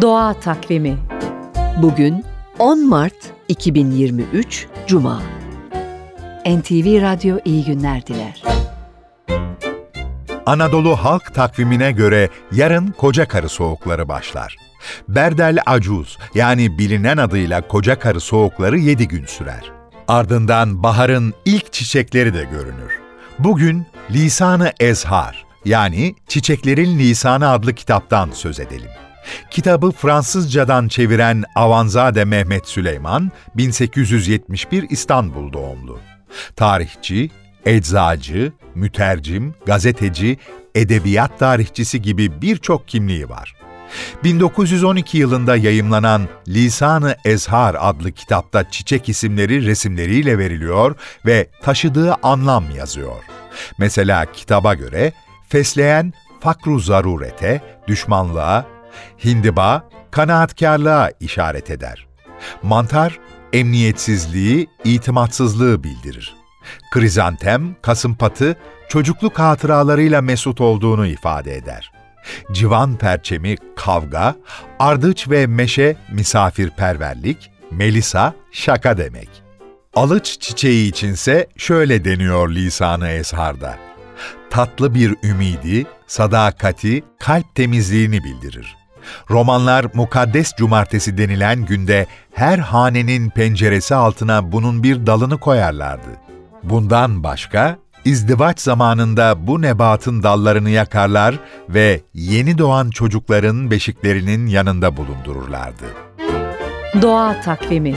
Doğa Takvimi Bugün 10 Mart 2023 Cuma NTV Radyo iyi günler diler. Anadolu halk takvimine göre yarın koca karı soğukları başlar. Berdel Acuz yani bilinen adıyla koca karı soğukları 7 gün sürer. Ardından baharın ilk çiçekleri de görünür. Bugün Lisanı Ezhar yani Çiçeklerin Lisanı adlı kitaptan söz edelim. Kitabı Fransızcadan çeviren Avanzade Mehmet Süleyman, 1871 İstanbul doğumlu. Tarihçi, eczacı, mütercim, gazeteci, edebiyat tarihçisi gibi birçok kimliği var. 1912 yılında yayımlanan Lisanı Ezhar adlı kitapta çiçek isimleri resimleriyle veriliyor ve taşıdığı anlam yazıyor. Mesela kitaba göre fesleğen fakru zarurete, düşmanlığa, hindiba kanaatkarlığa işaret eder. Mantar emniyetsizliği, itimatsızlığı bildirir. Krizantem, kasımpatı çocukluk hatıralarıyla mesut olduğunu ifade eder. Civan perçemi kavga, ardıç ve meşe misafirperverlik, melisa şaka demek. Alıç çiçeği içinse şöyle deniyor lisanı esharda. Tatlı bir ümidi, sadakati, kalp temizliğini bildirir. Romanlar Mukaddes Cumartesi denilen günde her hanenin penceresi altına bunun bir dalını koyarlardı. Bundan başka İzdivaç zamanında bu nebatın dallarını yakarlar ve yeni doğan çocukların beşiklerinin yanında bulundururlardı. Doğa Takvimi